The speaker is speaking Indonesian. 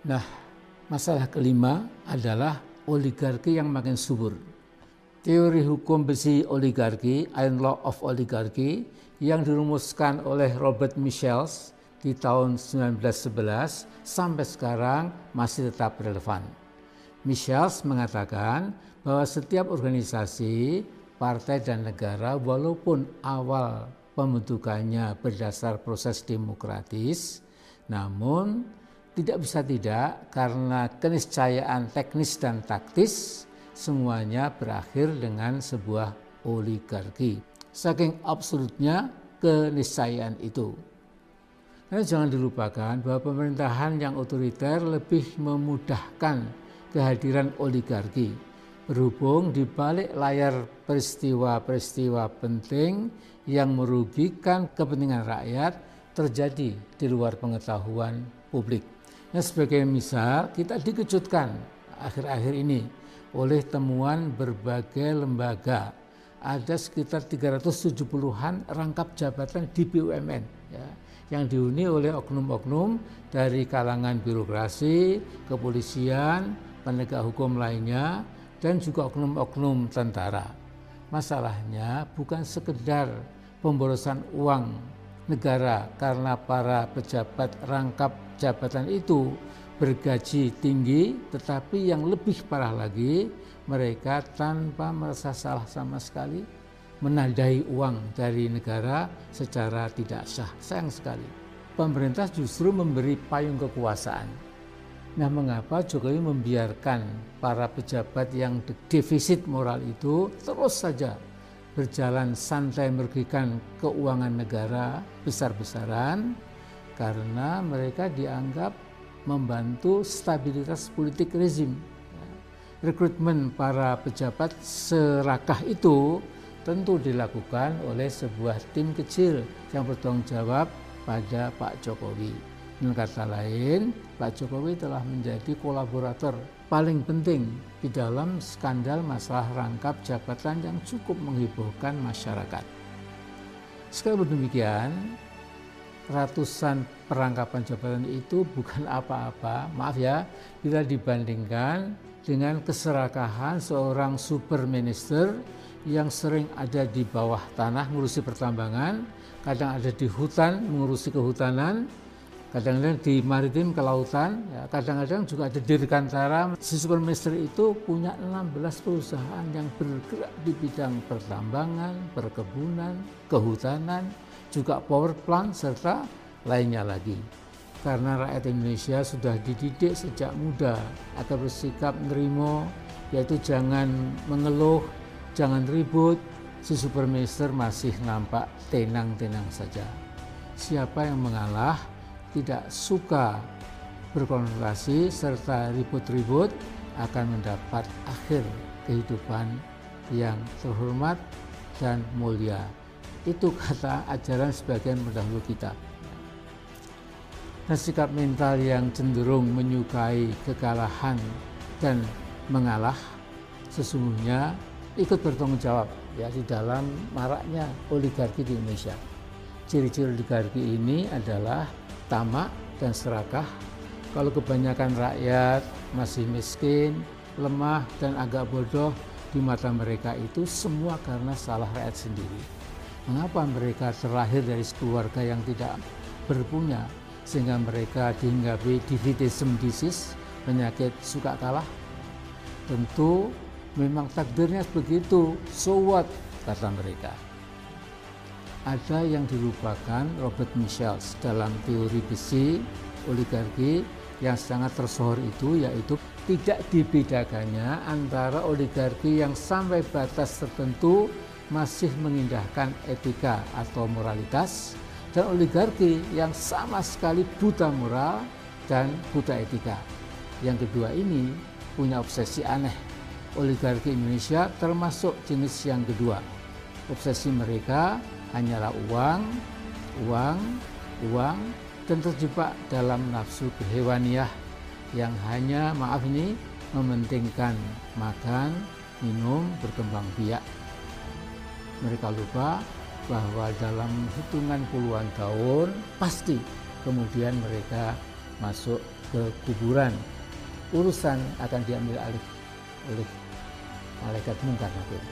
Nah, masalah kelima adalah oligarki yang makin subur. Teori hukum besi oligarki, Iron Law of Oligarchy, yang dirumuskan oleh Robert Michels di tahun 1911 sampai sekarang masih tetap relevan. Michels mengatakan bahwa setiap organisasi, partai dan negara walaupun awal pembentukannya berdasar proses demokratis, namun tidak bisa tidak karena keniscayaan teknis dan taktis semuanya berakhir dengan sebuah oligarki. Saking absolutnya keniscayaan itu. Karena jangan dilupakan bahwa pemerintahan yang otoriter lebih memudahkan kehadiran oligarki. Berhubung di balik layar peristiwa-peristiwa penting yang merugikan kepentingan rakyat terjadi di luar pengetahuan publik. Nah, sebagai misal, kita dikejutkan akhir-akhir ini oleh temuan berbagai lembaga. Ada sekitar 370-an rangkap jabatan di BUMN. Ya yang dihuni oleh oknum-oknum dari kalangan birokrasi, kepolisian, penegak hukum lainnya, dan juga oknum-oknum tentara. Masalahnya bukan sekedar pemborosan uang negara karena para pejabat rangkap jabatan itu bergaji tinggi, tetapi yang lebih parah lagi, mereka tanpa merasa salah sama sekali menandai uang dari negara secara tidak sah. Sayang sekali. Pemerintah justru memberi payung kekuasaan. Nah, mengapa Jokowi membiarkan para pejabat yang defisit moral itu terus saja berjalan santai merugikan keuangan negara besar-besaran karena mereka dianggap membantu stabilitas politik rezim. Rekrutmen para pejabat serakah itu tentu dilakukan oleh sebuah tim kecil yang bertanggung jawab pada Pak Jokowi. Dengan kata lain, Pak Jokowi telah menjadi kolaborator paling penting di dalam skandal masalah rangkap jabatan yang cukup menghebohkan masyarakat. Sekali demikian, ratusan perangkapan jabatan itu bukan apa-apa, maaf ya, bila dibandingkan dengan keserakahan seorang super minister yang sering ada di bawah tanah mengurusi pertambangan, kadang ada di hutan mengurusi kehutanan, kadang-kadang di maritim kelautan, ya, kadang-kadang juga ada di Rekantara. Si superminister itu punya 16 perusahaan yang bergerak di bidang pertambangan, perkebunan, kehutanan, juga power plant, serta lainnya lagi. Karena rakyat Indonesia sudah dididik sejak muda agar bersikap nerimo, yaitu jangan mengeluh, Jangan ribut, si superminister masih nampak tenang-tenang saja. Siapa yang mengalah tidak suka berkonfrontasi serta ribut-ribut akan mendapat akhir kehidupan yang terhormat dan mulia. Itu kata ajaran sebagian pendahulu kita. Dan sikap mental yang cenderung menyukai kekalahan dan mengalah sesungguhnya ikut bertanggung jawab ya di dalam maraknya oligarki di Indonesia. Ciri-ciri oligarki ini adalah tamak dan serakah. Kalau kebanyakan rakyat masih miskin, lemah dan agak bodoh di mata mereka itu semua karena salah rakyat sendiri. Mengapa mereka terlahir dari keluarga yang tidak berpunya sehingga mereka dihinggapi dividism disease, penyakit suka kalah? Tentu memang takdirnya begitu, so what, kata mereka. Ada yang dilupakan Robert Michels dalam teori besi oligarki yang sangat tersohor itu yaitu tidak dibedakannya antara oligarki yang sampai batas tertentu masih mengindahkan etika atau moralitas dan oligarki yang sama sekali buta moral dan buta etika. Yang kedua ini punya obsesi aneh oligarki Indonesia termasuk jenis yang kedua. Obsesi mereka hanyalah uang, uang, uang, dan terjebak dalam nafsu kehewaniah yang hanya, maaf ini, mementingkan makan, minum, berkembang biak. Mereka lupa bahwa dalam hitungan puluhan tahun pasti kemudian mereka masuk ke kuburan. Urusan akan diambil alih oleh malaikat mungkar nakir.